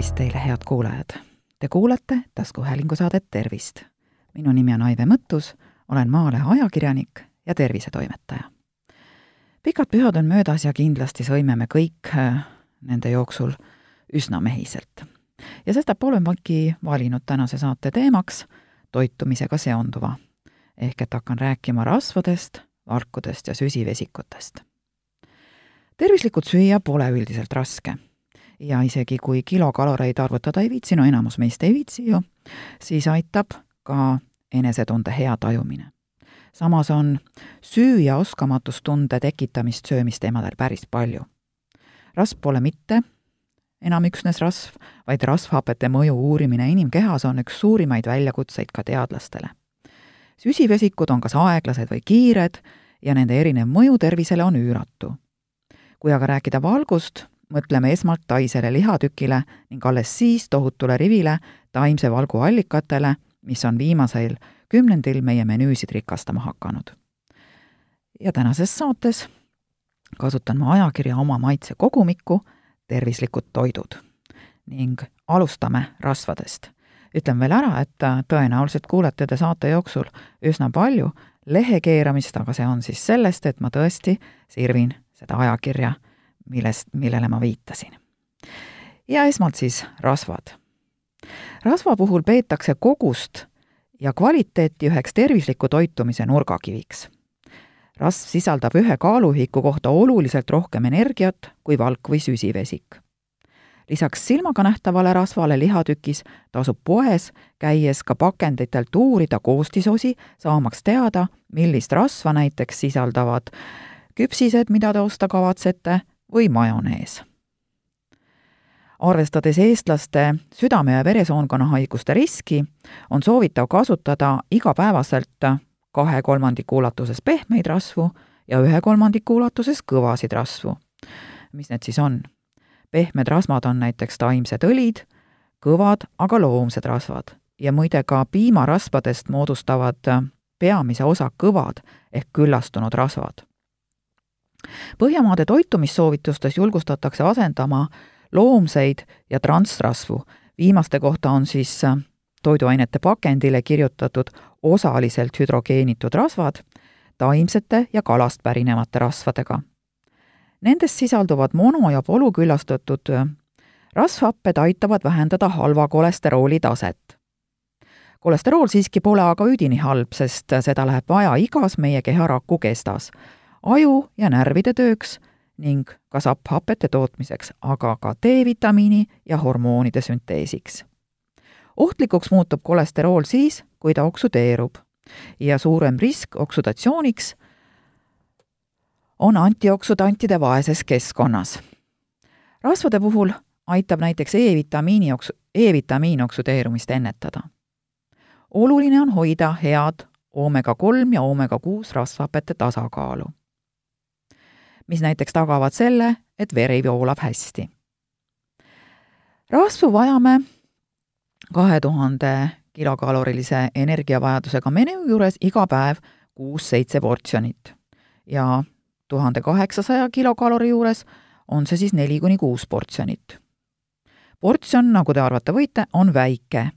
tervist teile, head kuulajad! Te kuulate taskuhäälingu saadet Tervist. minu nimi on Aive Mõttus, olen Maalehe ajakirjanik ja tervisetoimetaja. pikad pühad on möödas ja kindlasti sõime me kõik äh, nende jooksul üsna mehiselt. ja sestap olengi valinud tänase saate teemaks toitumisega seonduva. ehk et hakkan rääkima rasvadest, valkudest ja süsivesikutest. tervislikult süüa pole üldiselt raske ja isegi kui kilokaloreid arvutada ei viitsi, no enamus meist ei viitsi ju, siis aitab ka enesetunde hea tajumine. samas on süü- ja oskamatustunde tekitamist söömist emadel päris palju. rasv pole mitte enam üksnes rasv, vaid rasvhapete mõju uurimine inimkehas on üks suurimaid väljakutseid ka teadlastele. süsivesikud on kas aeglased või kiired ja nende erinev mõju tervisele on üüratu. kui aga rääkida valgust, mõtleme esmalt taisele lihatükile ning alles siis tohutule rivile taimse valgu allikatele, mis on viimasel kümnendil meie menüüsid rikastama hakanud. ja tänases saates kasutan ma ajakirja Oma maitse kogumikku Tervislikud toidud ning alustame rasvadest. ütlen veel ära, et tõenäoliselt kuulete te saate jooksul üsna palju lehe keeramist, aga see on siis sellest, et ma tõesti sirvin seda ajakirja millest, millele ma viitasin. ja esmalt siis rasvad. rasva puhul peetakse kogust ja kvaliteeti üheks tervisliku toitumise nurgakiviks. rasv sisaldab ühe kaaluühiku kohta oluliselt rohkem energiat kui valk või süsivesik. lisaks silmaga nähtavale rasvale lihatükis tasub poes käies ka pakenditelt uurida koostisosi, saamaks teada, millist rasva näiteks sisaldavad küpsised, mida te osta kavatsete, või majonees. arvestades eestlaste südame- ja veresoonkonna haiguste riski, on soovitav kasutada igapäevaselt kahe kolmandiku ulatuses pehmeid rasvu ja ühe kolmandiku ulatuses kõvasid rasvu. mis need siis on? pehmed rasvad on näiteks taimsed õlid, kõvad aga loomsed rasvad ja muide ka piimarasvadest moodustavad peamise osa kõvad ehk küllastunud rasvad Põhjamaade toitumissoovitustes julgustatakse asendama loomseid ja transrasvu. viimaste kohta on siis äh, toiduainete pakendile kirjutatud osaliselt hüdrogeenitud rasvad taimsete ja kalast pärinevate rasvadega. Nendes sisalduvad mono- ja polüküllastatud äh, rasvhapped aitavad vähendada halva kolesterooli taset. kolesterool siiski pole aga üdini halb, sest seda läheb vaja igas meie keha rakukestas aju ja närvide tööks ning ka sapphapete tootmiseks, aga ka D-vitamiini ja hormoonide sünteesiks. ohtlikuks muutub kolesterool siis, kui ta oksudeerub ja suurem risk oksudatsiooniks on antioksüdantide vaeses keskkonnas. rasvade puhul aitab näiteks E-vitamiini oks-, E-vitamiin oksudeerumist ennetada. oluline on hoida head oomega kolm ja oomega kuus rasvhapete tasakaalu mis näiteks tagavad selle, et veri voolab hästi. rasvu vajame kahe tuhande kilokalorilise energiavajadusega menüü juures iga päev kuus-seitse portsjonit ja tuhande kaheksasaja kilokalori juures on see siis neli kuni kuus portsjonit. portsjon, nagu te arvata võite, on väike.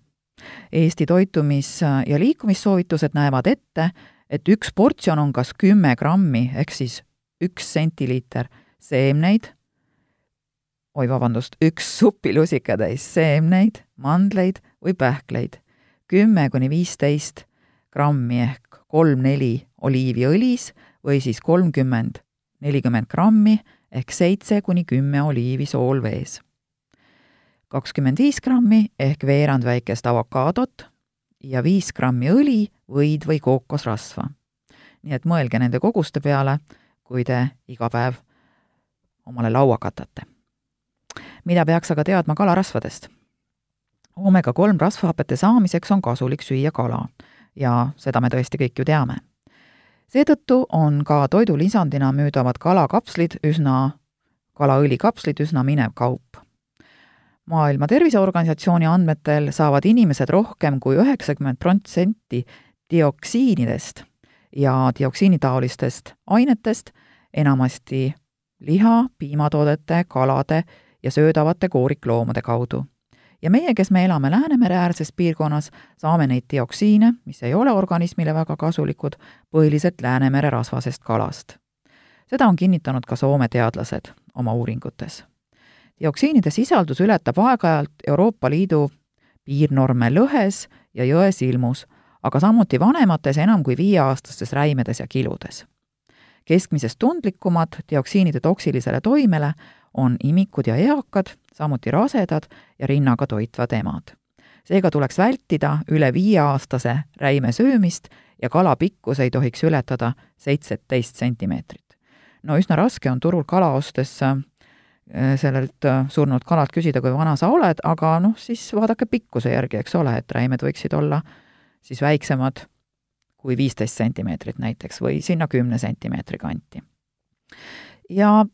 Eesti toitumis- ja liikumissoovitused näevad ette, et üks portsjon on kas kümme grammi ehk siis üks sentiliiter seemneid, oi vabandust, üks supilusikatäis seemneid, mandleid või pähkleid, kümme kuni viisteist grammi ehk kolm-neli oliiviõlis või siis kolmkümmend, nelikümmend grammi ehk seitse kuni kümme oliivi soolvees. kakskümmend viis grammi ehk veerand väikest avokaadot ja viis grammi õli, võid või kookosrasva. nii et mõelge nende koguste peale kui te iga päev omale laua katate. mida peaks aga teadma kalarasvadest? oomega kolm rasvhapete saamiseks on kasulik süüa kala ja seda me tõesti kõik ju teame. seetõttu on ka toidulisandina müüdavad kalakapslid üsna, kalaõlikapslid üsna minev kaup. maailma Terviseorganisatsiooni andmetel saavad inimesed rohkem kui üheksakümmend protsenti dioksiinidest ja dioksiinitaolistest ainetest enamasti liha, piimatoodete, kalade ja söödavate koorikloomade kaudu. ja meie, kes me elame Läänemere äärses piirkonnas, saame neid dioksiine, mis ei ole organismile väga kasulikud, põhiliselt Läänemere rasvasest kalast. seda on kinnitanud ka Soome teadlased oma uuringutes. dioksiinide sisaldus ületab aeg-ajalt Euroopa Liidu piirnorme lõhes ja jões ilmus, aga samuti vanemates enam kui viieaastastes räimedes ja kiludes. Keskmisest tundlikumad dioksiinide toksilisele toimele on imikud ja eakad, samuti rasedad ja rinnaga toitvad emad. seega tuleks vältida üle viieaastase räime söömist ja kala pikkus ei tohiks ületada seitseteist sentimeetrit. no üsna raske on turul kala ostes äh, sellelt äh, surnud kalalt küsida, kui vana sa oled, aga noh, siis vaadake pikkuse järgi, eks ole, et räimed võiksid olla siis väiksemad kui viisteist sentimeetrit näiteks või sinna kümne sentimeetri kanti. ja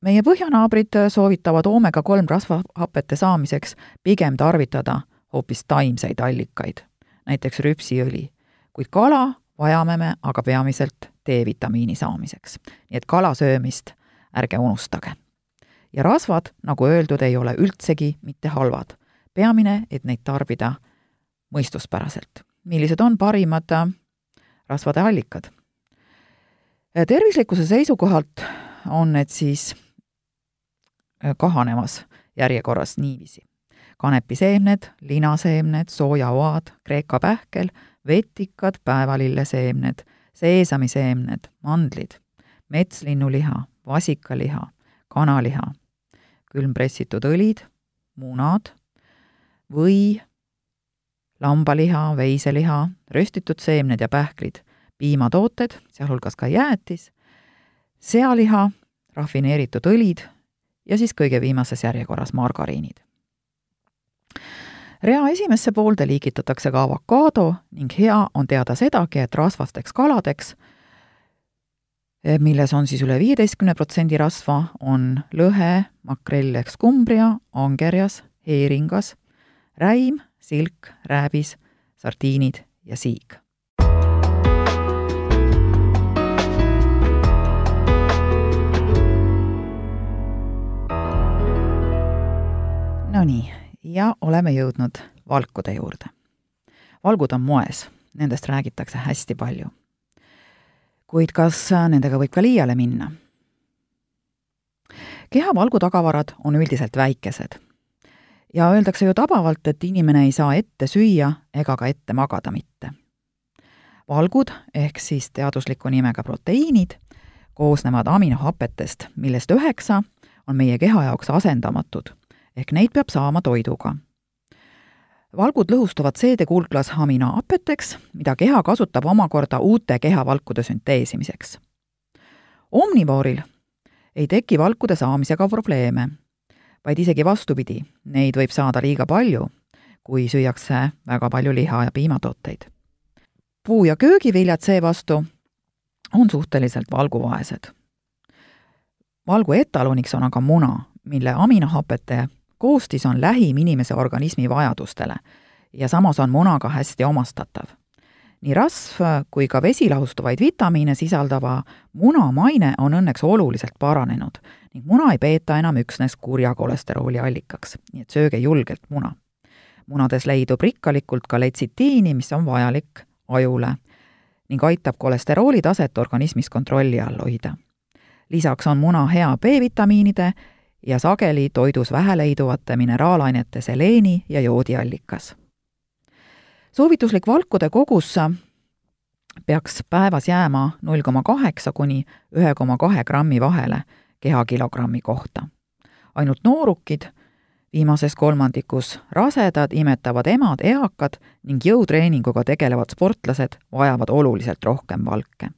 meie põhjanaabrid soovitavad oomega kolm rasvahapete saamiseks pigem tarvitada hoopis taimseid allikaid, näiteks rüpsiõli, kuid kala vajame me aga peamiselt D-vitamiini saamiseks. nii et kala söömist ärge unustage. ja rasvad, nagu öeldud, ei ole üldsegi mitte halvad. peamine, et neid tarbida mõistuspäraselt. Millised on parimad äh, rasvade allikad? tervislikkuse seisukohalt on need siis Äh, kahanemas järjekorras niiviisi. kanepiseemned, linaseemned, soojaoad, kreeka pähkel, vetikad, päevalilleseemned, seesamiseemned, mandlid, metslinnuliha, vasikaliha, kanaliha, külmpressitud õlid, munad või lambaliha, veiseliha, röstitud seemned ja pähklid, piimatooted, sealhulgas ka jäätis, sealiha, rafineeritud õlid ja siis kõige viimases järjekorras margariinid. rea esimesse poolde liigitatakse ka avokaado ning hea on teada sedagi, et rasvasteks kaladeks, milles on siis üle viieteistkümne protsendi rasva, on lõhe, makrell ehk skumbria, angerjas, heeringas, räim, silk, rääbis, sardiinid ja siig Nonii, ja oleme jõudnud valkude juurde. valgud on moes, nendest räägitakse hästi palju. kuid kas nendega võib ka liiale minna? keha valgutagavarad on üldiselt väikesed. Ja öeldakse ju tabavalt, et inimene ei saa ette süüa ega ka ette magada mitte. valgud ehk siis teadusliku nimega proteiinid koosnevad aminohapetest, millest üheksa on meie keha jaoks asendamatud ehk neid peab saama toiduga. valgud lõhustuvad seedekuulglas aminohapeteks, mida keha kasutab omakorda uute kehavalkude sünteesimiseks. omnivooril ei teki valkude saamisega probleeme, vaid isegi vastupidi, neid võib saada liiga palju, kui süüakse väga palju liha ja piimatooteid. puu- ja köögiviljad seevastu on suhteliselt valguvaesed. valgu etaloniks on aga muna, mille aminohapete koostis on lähim inimese organismi vajadustele ja samas on munaga hästi omastatav. Nii rasv kui ka vesilahustuvaid vitamiine sisaldava muna maine on õnneks oluliselt paranenud ning muna ei peeta enam üksnes kurja kolesterooli allikaks, nii et sööge julgelt muna. munades leidub rikkalikult ka letsitiini, mis on vajalik ajule ning aitab kolesterooli taset organismis kontrolli all hoida. lisaks on muna hea B-vitamiinide ja sageli toidus vähe leiduvate mineraalainete seleeni ja joodi allikas. Soovituslik valkude kogus peaks päevas jääma null koma kaheksa kuni ühe koma kahe grammi vahele kehakilogrammi kohta. ainult noorukid, viimases kolmandikus rasedad, imetavad emad, eakad ning jõutreeninguga tegelevad sportlased vajavad oluliselt rohkem valke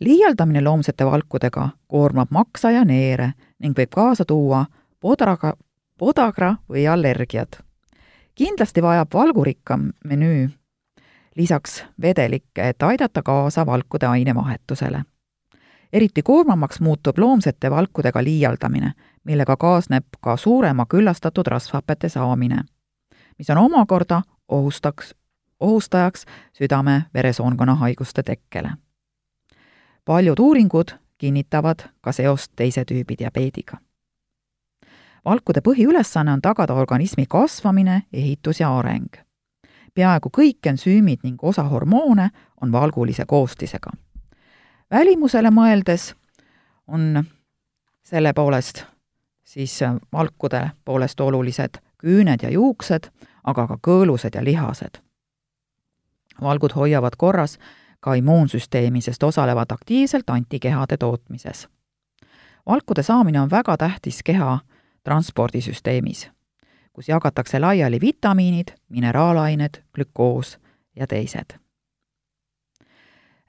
liialdamine loomsete valkudega koormab maksa ja neere ning võib kaasa tuua podraga, podagra või allergiad. Kindlasti vajab valgurikkam menüü lisaks vedelikke, et aidata kaasa valkude ainevahetusele. eriti koormamaks muutub loomsete valkudega liialdamine, millega kaasneb ka suurema küllastatud rasvhapete saamine, mis on omakorda ohustaks, ohustajaks südame-veresoonkonna haiguste tekkele paljud uuringud kinnitavad ka seost teise tüübi diabeediga. Valkude põhiülesanne on tagada organismi kasvamine, ehitus ja areng. peaaegu kõik ensüümid ning osa hormoone on valgulise koostisega. välimusele mõeldes on selle poolest siis valkude poolest olulised küüned ja juuksed, aga ka kõõlused ja lihased. valgud hoiavad korras ka immuunsüsteemi, sest osalevad aktiivselt antikehade tootmises. valkude saamine on väga tähtis keha transpordisüsteemis, kus jagatakse laiali vitamiinid, mineraalained, glükoos ja teised.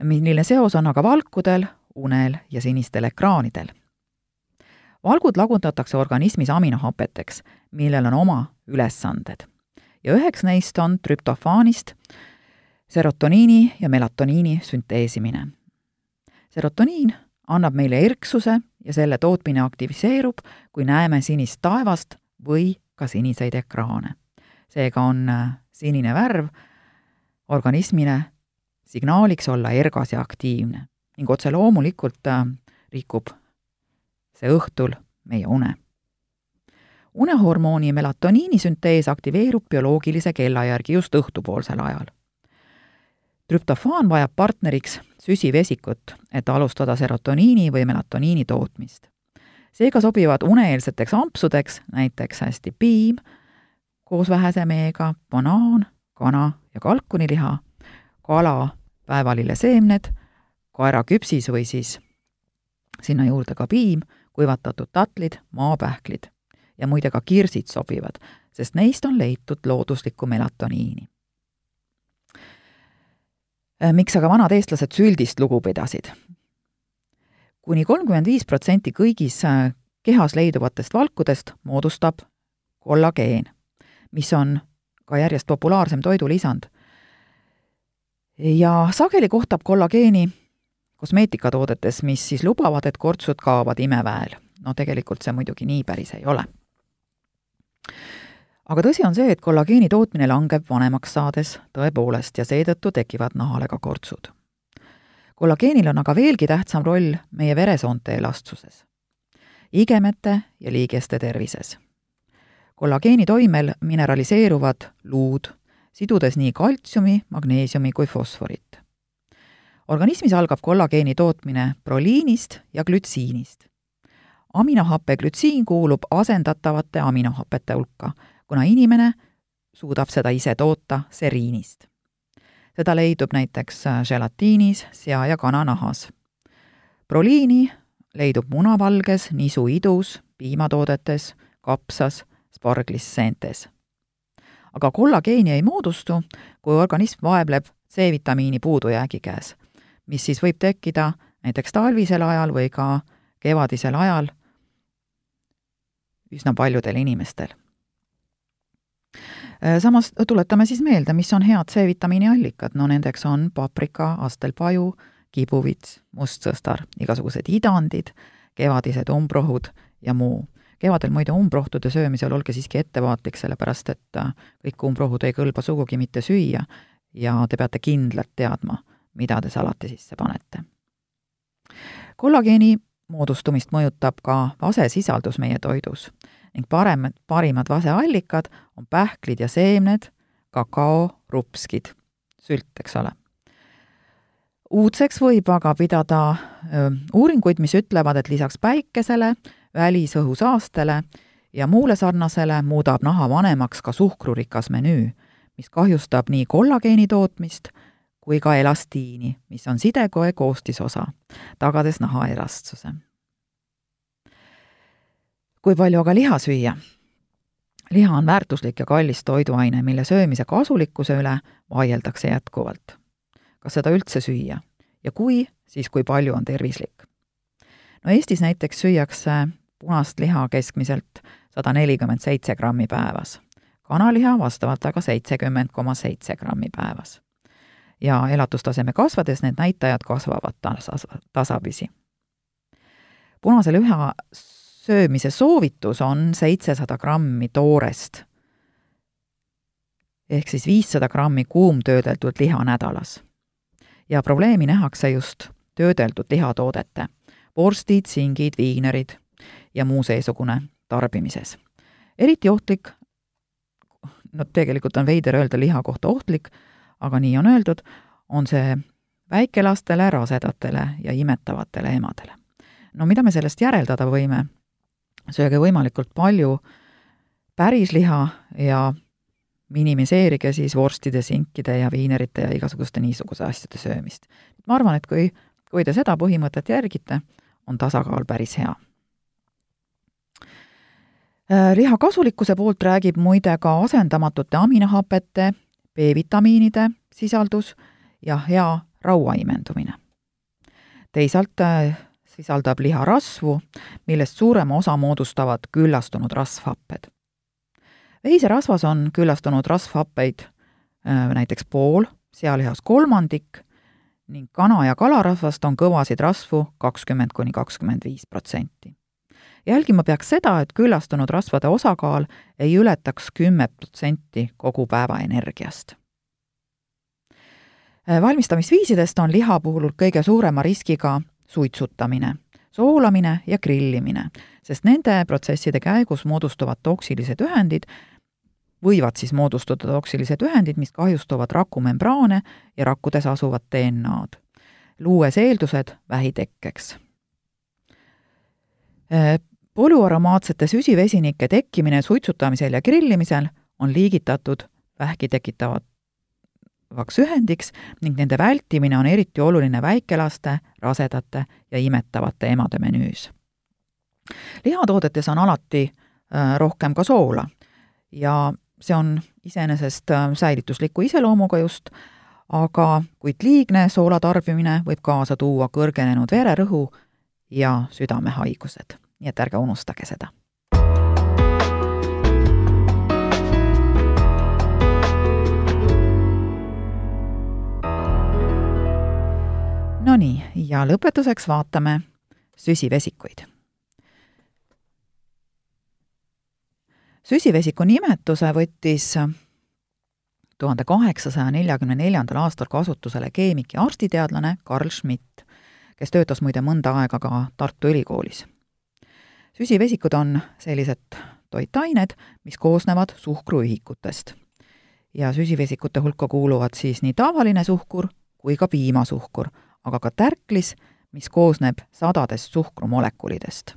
milline seos on aga valkudel, unel ja sinistel ekraanidel? valgud lagundatakse organismis aminohapeteks, millel on oma ülesanded. ja üheks neist on trüptofaanist serotoniini ja melatoniini sünteesimine. serotoniin annab meile erksuse ja selle tootmine aktiviseerub, kui näeme sinist taevast või ka siniseid ekraane. seega on äh, sinine värv organismile signaaliks olla ergas ja aktiivne ning otse loomulikult äh, rikub see õhtul meie une. unehormooni melatoniini süntees aktiveerub bioloogilise kella järgi just õhtupoolsel ajal. Trüptofaan vajab partneriks süsivesikut, et alustada serotoniini või melatoniini tootmist. seega sobivad uneeelseteks ampsudeks näiteks hästi piim koos vähese meega, banaan, kana ja kalkuniliha, kala, päevalilleseemned, kaeraküpsis või siis sinna juurde ka piim, kuivatatud tatlid, maapähklid ja muide ka kirsid sobivad, sest neist on leitud looduslikku melatoniini. Äh, miks aga vanad eestlased süldist lugu pidasid? kuni kolmkümmend viis protsenti kõigis äh, kehas leiduvatest valkudest moodustab kollageen, mis on ka järjest populaarsem toidulisand. ja sageli kohtab kollageeni kosmeetikatoodetes, mis siis lubavad, et kortsud kaovad imeväel. no tegelikult see muidugi nii päris ei ole. Aga tõsi on see, et kollageeni tootmine langeb vanemaks saades tõepoolest ja seetõttu tekivad nahale ka kortsud. kollageenil on aga veelgi tähtsam roll meie veresoonte elastsuses, igemete ja liigeste tervises. kollageeni toimel mineraliseeruvad luud, sidudes nii kaltsiumi, magneesiumi kui fosforit organismis algab kollageeni tootmine proliinist ja glütsiinist. aminohappe glütsiin kuulub asendatavate aminohapete hulka, kuna inimene suudab seda ise toota seriinist. seda leidub näiteks želatiinis, sea- ja kananahas. proliini leidub munavalges, nisuidus, piimatoodetes, kapsas, sparglisseentes. aga kollageeni ei moodustu, kui organism vaebleb C-vitamiini puudujäägi käes mis siis võib tekkida näiteks talvisel ajal või ka kevadisel ajal üsna paljudel inimestel. Äh, samas tuletame siis meelde, mis on head C-vitamiini allikad, no nendeks on paprika, astelpaju, kibuvits, mustsõstar, igasugused idandid, kevadised umbrohud ja muu. kevadel muide umbrohtude söömisel olge siiski ettevaatlik, sellepärast et äh, kõik umbrohud ei kõlba sugugi mitte süüa ja te peate kindlalt teadma mida te salati sisse panete. kollageeni moodustumist mõjutab ka vasesisaldus meie toidus ning parem, parimad vaseallikad on pähklid ja seemned, kakao, rupskid, sült, eks ole. uudseks võib aga pidada öö, uuringuid, mis ütlevad, et lisaks päikesele, välisõhusaastele ja muule sarnasele muudab naha vanemaks ka suhkrurikas menüü, mis kahjustab nii kollageeni tootmist kui ka elastiini, mis on sidekoe koostisosa, tagades naha elastsuse. Kui palju aga liha süüa? liha on väärtuslik ja kallis toiduaine, mille söömise kasulikkuse üle vaieldakse jätkuvalt. kas seda üldse süüa ja kui, siis kui palju on tervislik? no Eestis näiteks süüakse punast liha keskmiselt sada nelikümmend seitse grammi päevas, kanaliha vastavalt aga seitsekümmend koma seitse grammi päevas ja elatustaseme kasvades need näitajad kasvavad tasas, tasapisi. punase liha söömise soovitus on seitsesada grammi toorest ehk siis viissada grammi kuumtöödeldud liha nädalas. ja probleemi nähakse just töödeldud lihatoodete, vorstid, singid, viinerid ja muu seesugune tarbimises. eriti ohtlik, no tegelikult on veider öelda liha kohta ohtlik, aga nii on öeldud, on see väikelastele, rasedatele ja imetavatele emadele. no mida me sellest järeldada võime? Sööge võimalikult palju pärisliha ja minimiseerige siis vorstide, sinkide ja viinerite ja igasuguste niisuguse asjade söömist. ma arvan, et kui, kui te seda põhimõtet järgite, on tasakaal päris hea. Äh, liha kasulikkuse poolt räägib muide ka asendamatute aminohapete, B-vitamiinide sisaldus ja hea rauaimendumine. teisalt äh, sisaldab liha rasvu, millest suurema osa moodustavad küllastunud rasvhapped. veiserasvas on küllastunud rasvhappeid äh, näiteks pool, sealihas kolmandik ning kana- ja kalarasvast on kõvasid rasvu kakskümmend kuni kakskümmend viis protsenti. jälgima peaks seda, et küllastunud rasvade osakaal ei ületaks kümme protsenti kogu päeva energiast äh, valmistamisviisidest on liha puhul kõige suurema riskiga suitsutamine, soolamine ja grillimine, sest nende protsesside käigus moodustuvad toksilised ühendid, võivad siis moodustuda toksilised ühendid, mis kahjustavad rakumembraane ja rakkudes asuvat DNA-d, luues eeldused vähitekkeks. Äh, polüaromaatsete süsivesinike tekkimine suitsutamisel ja grillimisel on liigitatud vähki tekitavat vaks ühendiks ning nende vältimine on eriti oluline väikelaste, rasedate ja imetavate emade menüüs. lihatoodetes on alati äh, rohkem ka soola ja see on iseenesest äh, säilitusliku iseloomuga just, aga kuid liigne soola tarbimine võib kaasa tuua kõrgenenud vererõhu ja südamehaigused, nii et ärge unustage seda Nonii, ja lõpetuseks vaatame süsivesikuid. süsivesiku nimetuse võttis tuhande kaheksasaja neljakümne neljandal aastal kasutusele keemik ja arstiteadlane Carl Schmidt, kes töötas muide mõnda aega ka Tartu Ülikoolis. süsivesikud on sellised toitained, mis koosnevad suhkruühikutest. ja süsivesikute hulka kuuluvad siis nii tavaline suhkur kui ka piimasuhkur aga ka tärklis, mis koosneb sadadest suhkrumolekulidest.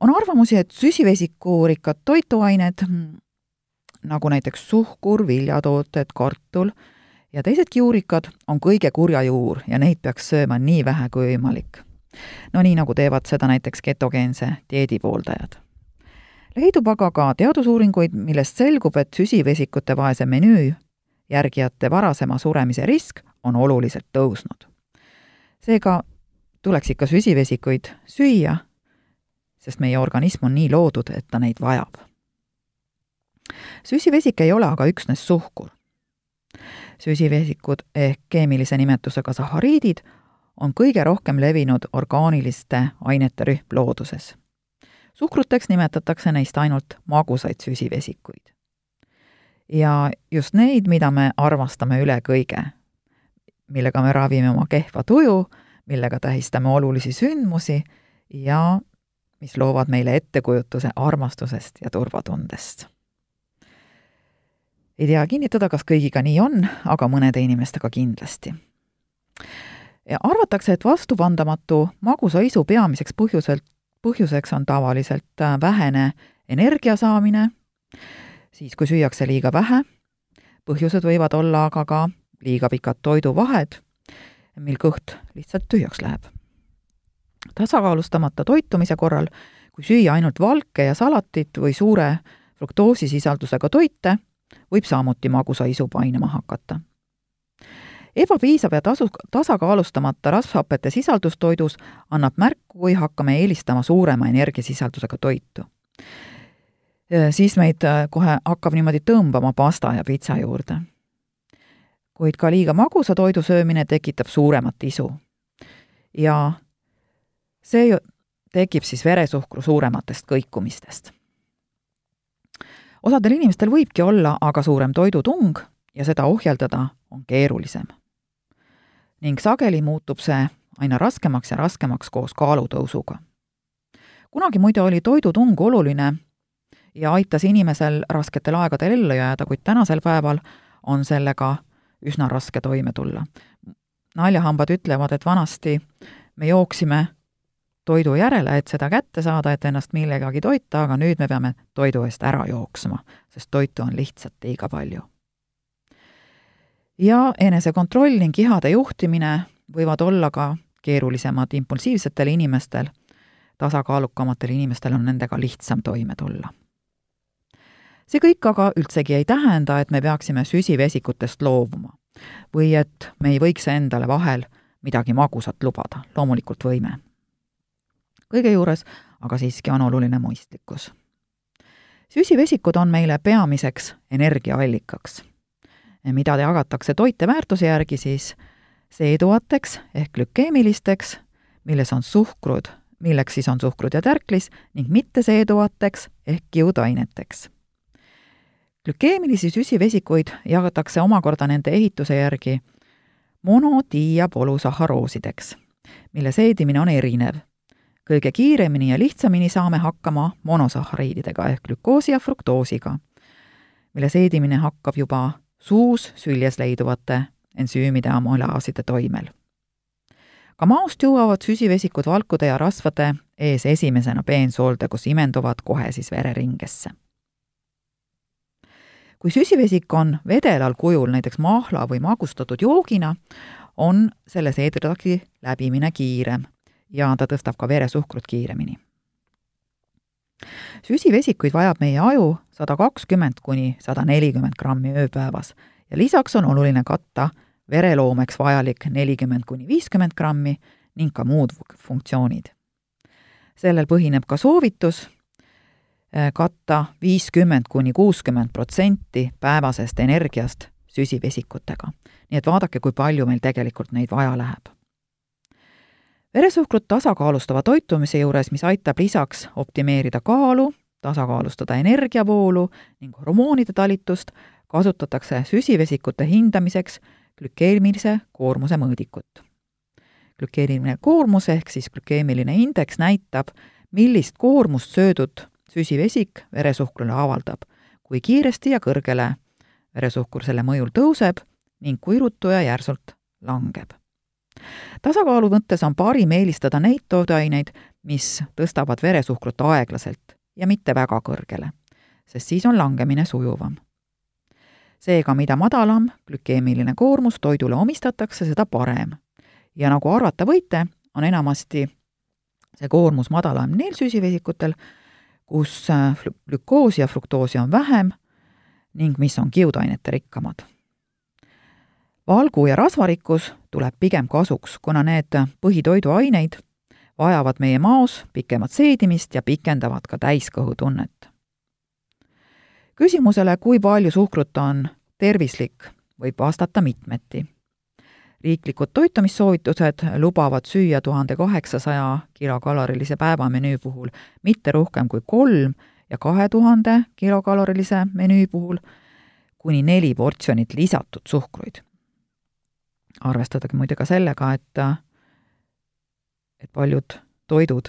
on arvamusi, et süsivesikuurikkad toiduained, nagu näiteks suhkur, viljatooted, kartul ja teisedki juurikad, on kõige kurja juur ja neid peaks sööma nii vähe kui võimalik. no nii, nagu teevad seda näiteks ketogeense dieedi pooldajad leidub aga ka teadusuuringuid, millest selgub, et süsivesikute vaese menüü järgijate varasema suremise risk on oluliselt tõusnud. seega tuleks ikka süsivesikuid süüa, sest meie organism on nii loodud, et ta neid vajab. süsivesik ei ole aga üksnes suhkur. süsivesikud ehk keemilise nimetusega sahariidid on kõige rohkem levinud orgaaniliste ainete rühm looduses. suhkruteks nimetatakse neist ainult magusaid süsivesikuid. ja just neid, mida me armastame üle kõige millega me ravime oma kehva tuju, millega tähistame olulisi sündmusi ja mis loovad meile ettekujutuse armastusest ja turvatundest. ei tea kinnitada, kas kõigiga nii on, aga mõnede inimestega kindlasti. ja arvatakse, et vastupandamatu magusa isu peamiseks põhjuselt, põhjuseks on tavaliselt äh, vähene energia saamine, siis kui süüakse liiga vähe, põhjused võivad olla aga ka liiga pikad toiduvahed, mil kõht lihtsalt tühjaks läheb. tasakaalustamata toitumise korral, kui süüa ainult valke ja salatit või suure fruktoosisisaldusega toite, võib samuti magusa isu painama hakata. ebapiisav ja tasu, tasakaalustamata rasvhapete sisaldus toidus annab märku, kui hakkame eelistama suurema energiasisaldusega toitu. siis meid kohe hakkab niimoodi tõmbama pasta ja pitsa juurde kuid ka liiga magusa toidu söömine tekitab suuremat isu. ja see tekib siis veresuhkru suurematest kõikumistest. osadel inimestel võibki olla aga suurem toidutung ja seda ohjeldada on keerulisem. ning sageli muutub see aina raskemaks ja raskemaks koos kaalutõusuga. kunagi muide oli toidutung oluline ja aitas inimesel rasketel aegadel ellu jääda, kuid tänasel päeval on sellega üsna raske toime tulla. naljahambad ütlevad, et vanasti me jooksime toidu järele, et seda kätte saada, et ennast millegagi toita, aga nüüd me peame toidu eest ära jooksma, sest toitu on lihtsalt liiga palju. ja enesekontroll ning ihade juhtimine võivad olla ka keerulisemad impulsiivsetel inimestel, tasakaalukamatel inimestel on nendega lihtsam toime tulla. See kõik aga üldsegi ei tähenda, et me peaksime süsivesikutest loobuma või et me ei võiks endale vahel midagi magusat lubada, loomulikult võime. kõige juures aga siiski on oluline mõistlikkus. süsivesikud on meile peamiseks energiaallikaks, mida jagatakse toiteväärtuse järgi siis seeduvateks ehk glükeemilisteks, milles on suhkrud, milleks siis on suhkrud ja tärklis, ning mitteseeduvateks ehk kiudaineteks. Glükeemilisi süsivesikuid jagatakse omakorda nende ehituse järgi mono-, di- ja polüsaharoosideks, mille seedimine on erinev. kõige kiiremini ja lihtsamini saame hakkama monosahariididega ehk glükoosi ja fruktoosiga, mille seedimine hakkab juba suus süljes leiduvate ensüümide amülaaside toimel. ka maost jõuavad süsivesikud valkude ja rasvade ees esimesena peensoolde, kus imenduvad kohe siis vereringesse. Kui süsivesik on vedelal kujul näiteks mahla või magustatud joogina, on selle seedritrakti läbimine kiirem ja ta tõstab ka veresuhkrut kiiremini süsivesikuid vajab meie aju sada kakskümmend kuni sada nelikümmend grammi ööpäevas ja lisaks on oluline katta vereloomeks vajalik nelikümmend kuni viiskümmend grammi ning ka muud funktsioonid. sellel põhineb ka soovitus katta viiskümmend kuni kuuskümmend protsenti päevasest energiast süsivesikutega. nii et vaadake, kui palju meil tegelikult neid vaja läheb. veresuhkrut tasakaalustava toitumise juures, mis aitab lisaks optimeerida kaalu, tasakaalustada energiavoolu ning hormoonide talitust, kasutatakse süsivesikute hindamiseks glükeemilise koormuse mõõdikut. glükeemiline koormus ehk siis glükeemiline indeks näitab, millist koormust söödud süsivesik veresuhkrule avaldab, kui kiiresti ja kõrgele veresuhkur selle mõjul tõuseb ning kui ruttu ja järsult langeb. tasakaalu mõttes on parim eelistada neid toiduaineid, mis tõstavad veresuhkrut aeglaselt ja mitte väga kõrgele, sest siis on langemine sujuvam seega, mida madalam glükeemiline koormus toidule omistatakse, seda parem. ja nagu arvata võite, on enamasti see koormus madalam neil süsivesikutel, kus äh, glükoosi ja fruktoosi on vähem ning mis on kiudainete rikkamad. valgu ja rasvarikkus tuleb pigem kasuks, kuna need põhitoiduaineid vajavad meie maos pikemat seedimist ja pikendavad ka täiskõhutunnet küsimusele, kui palju suhkrut on tervislik, võib vastata mitmeti. Riiklikud toitumissoovitused lubavad süüa tuhande kaheksasaja kilokalorilise päevamenüü puhul mitte rohkem kui kolm ja kahe tuhande kilokalorilise menüü puhul kuni neli portsjonit lisatud suhkruid. arvestadagi muide ka sellega, et et paljud toidud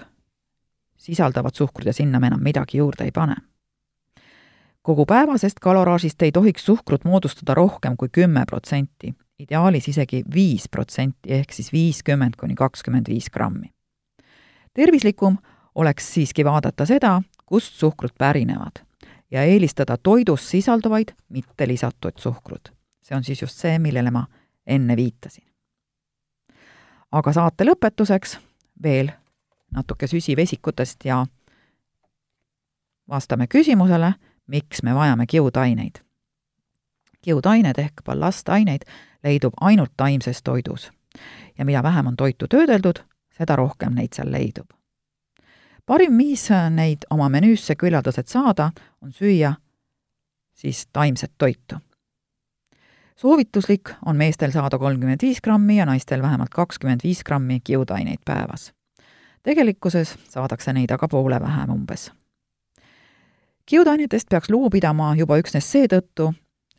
sisaldavad suhkrut ja sinna me enam midagi juurde ei pane kogu päevasest kaloraažist ei tohiks suhkrut moodustada rohkem kui kümme protsenti, ideaalis isegi viis protsenti ehk siis viiskümmend kuni kakskümmend viis grammi. tervislikum oleks siiski vaadata seda, kust suhkrut pärinevad ja eelistada toidus sisalduvaid, mitte lisatud suhkrut. see on siis just see, millele ma enne viitasin. aga saate lõpetuseks veel natuke süsivesikutest ja vastame küsimusele miks me vajame kiudaineid. Kiudained ehk ballastaineid leidub ainult taimses toidus ja mida vähem on toitu töödeldud, seda rohkem neid seal leidub. parim viis neid oma menüüsse küllaldaselt saada, on süüa siis taimset toitu. soovituslik on meestel saada kolmkümmend viis grammi ja naistel vähemalt kakskümmend viis grammi kiudaineid päevas. tegelikkuses saadakse neid aga poole vähem umbes kiudainetest peaks lugu pidama juba üksnes seetõttu,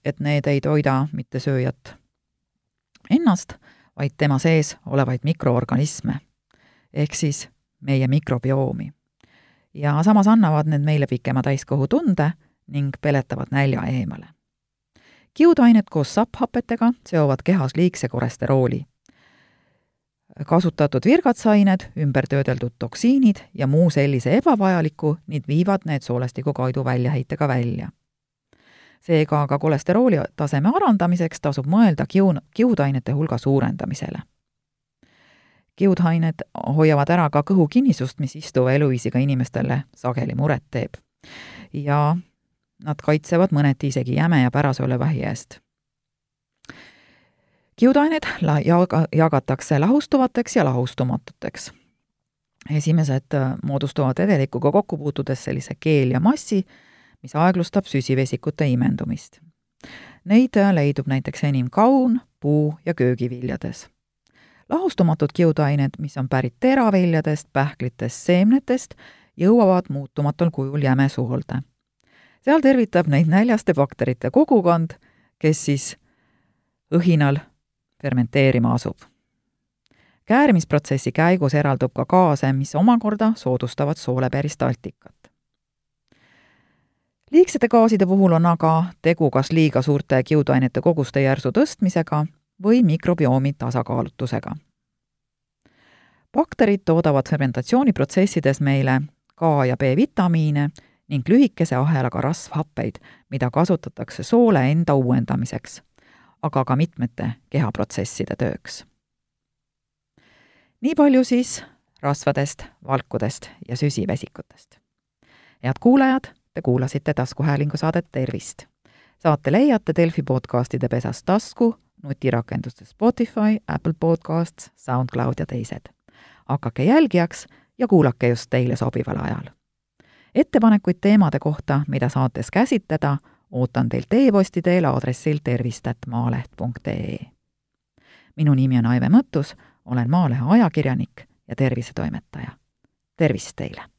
et need ei toida mitte sööjat ennast, vaid tema sees olevaid mikroorganisme ehk siis meie mikrobiomi. ja samas annavad need meile pikema täiskohutunde ning peletavad nälja eemale. kiudained koos sapphapetega seovad kehas liigse kolesterooli. kasutatud virgatsained, ümbertöödeldud toksiinid ja muu sellise ebavajaliku, nüüd viivad need soolestikukaidu väljaheitega välja seega ka kolesterooli taseme arendamiseks tasub mõelda kiun-, kiudainete hulga suurendamisele. kiudained hoiavad ära ka kõhukinnisust, mis istuva eluviisiga inimestele sageli muret teeb. ja nad kaitsevad mõneti isegi jäme ja pärasolevähi eest. kiudained la-, jaga-, jagatakse lahustuvateks ja lahustumatuteks. esimesed moodustuvad vedelikuga kokku puutudes sellise keel ja massi, mis aeglustab süsivesikute imendumist. Neid leidub näiteks enim kaun, puu- ja köögiviljades. lahustumatud kiudained, mis on pärit teraviljadest, pähklitest, seemnetest, jõuavad muutumatul kujul jämesuolde. seal tervitab neid näljaste bakterite kogukond, kes siis õhinal fermenteerima asub. käärimisprotsessi käigus eraldub ka gaase, mis omakorda soodustavad sooleperistaltikat liigsete gaaside puhul on aga tegu kas liiga suurte kiudainete koguste järsu tõstmisega või mikrobiomi tasakaalutusega. bakterid toodavad fermentatsiooniprotsessides meile K- ja B-vitamiine ning lühikese ahelaga rasvhappeid, mida kasutatakse soole enda uuendamiseks, aga ka mitmete kehaprotsesside tööks. nii palju siis rasvadest, valkudest ja süsivesikutest. head kuulajad Te kuulasite taskuhäälingu saadet Tervist. saate leiate Delfi podcastide pesast tasku, nutirakenduste Spotify, Apple Podcasts, SoundCloud ja teised. hakake jälgijaks ja kuulake just teile sobival ajal. ettepanekuid teemade kohta, mida saates käsitleda, ootan teilt e-posti teel aadressil tervist.maaleht.ee. minu nimi on Aive Mõttus, olen Maalehe ajakirjanik ja tervisetoimetaja. tervist teile!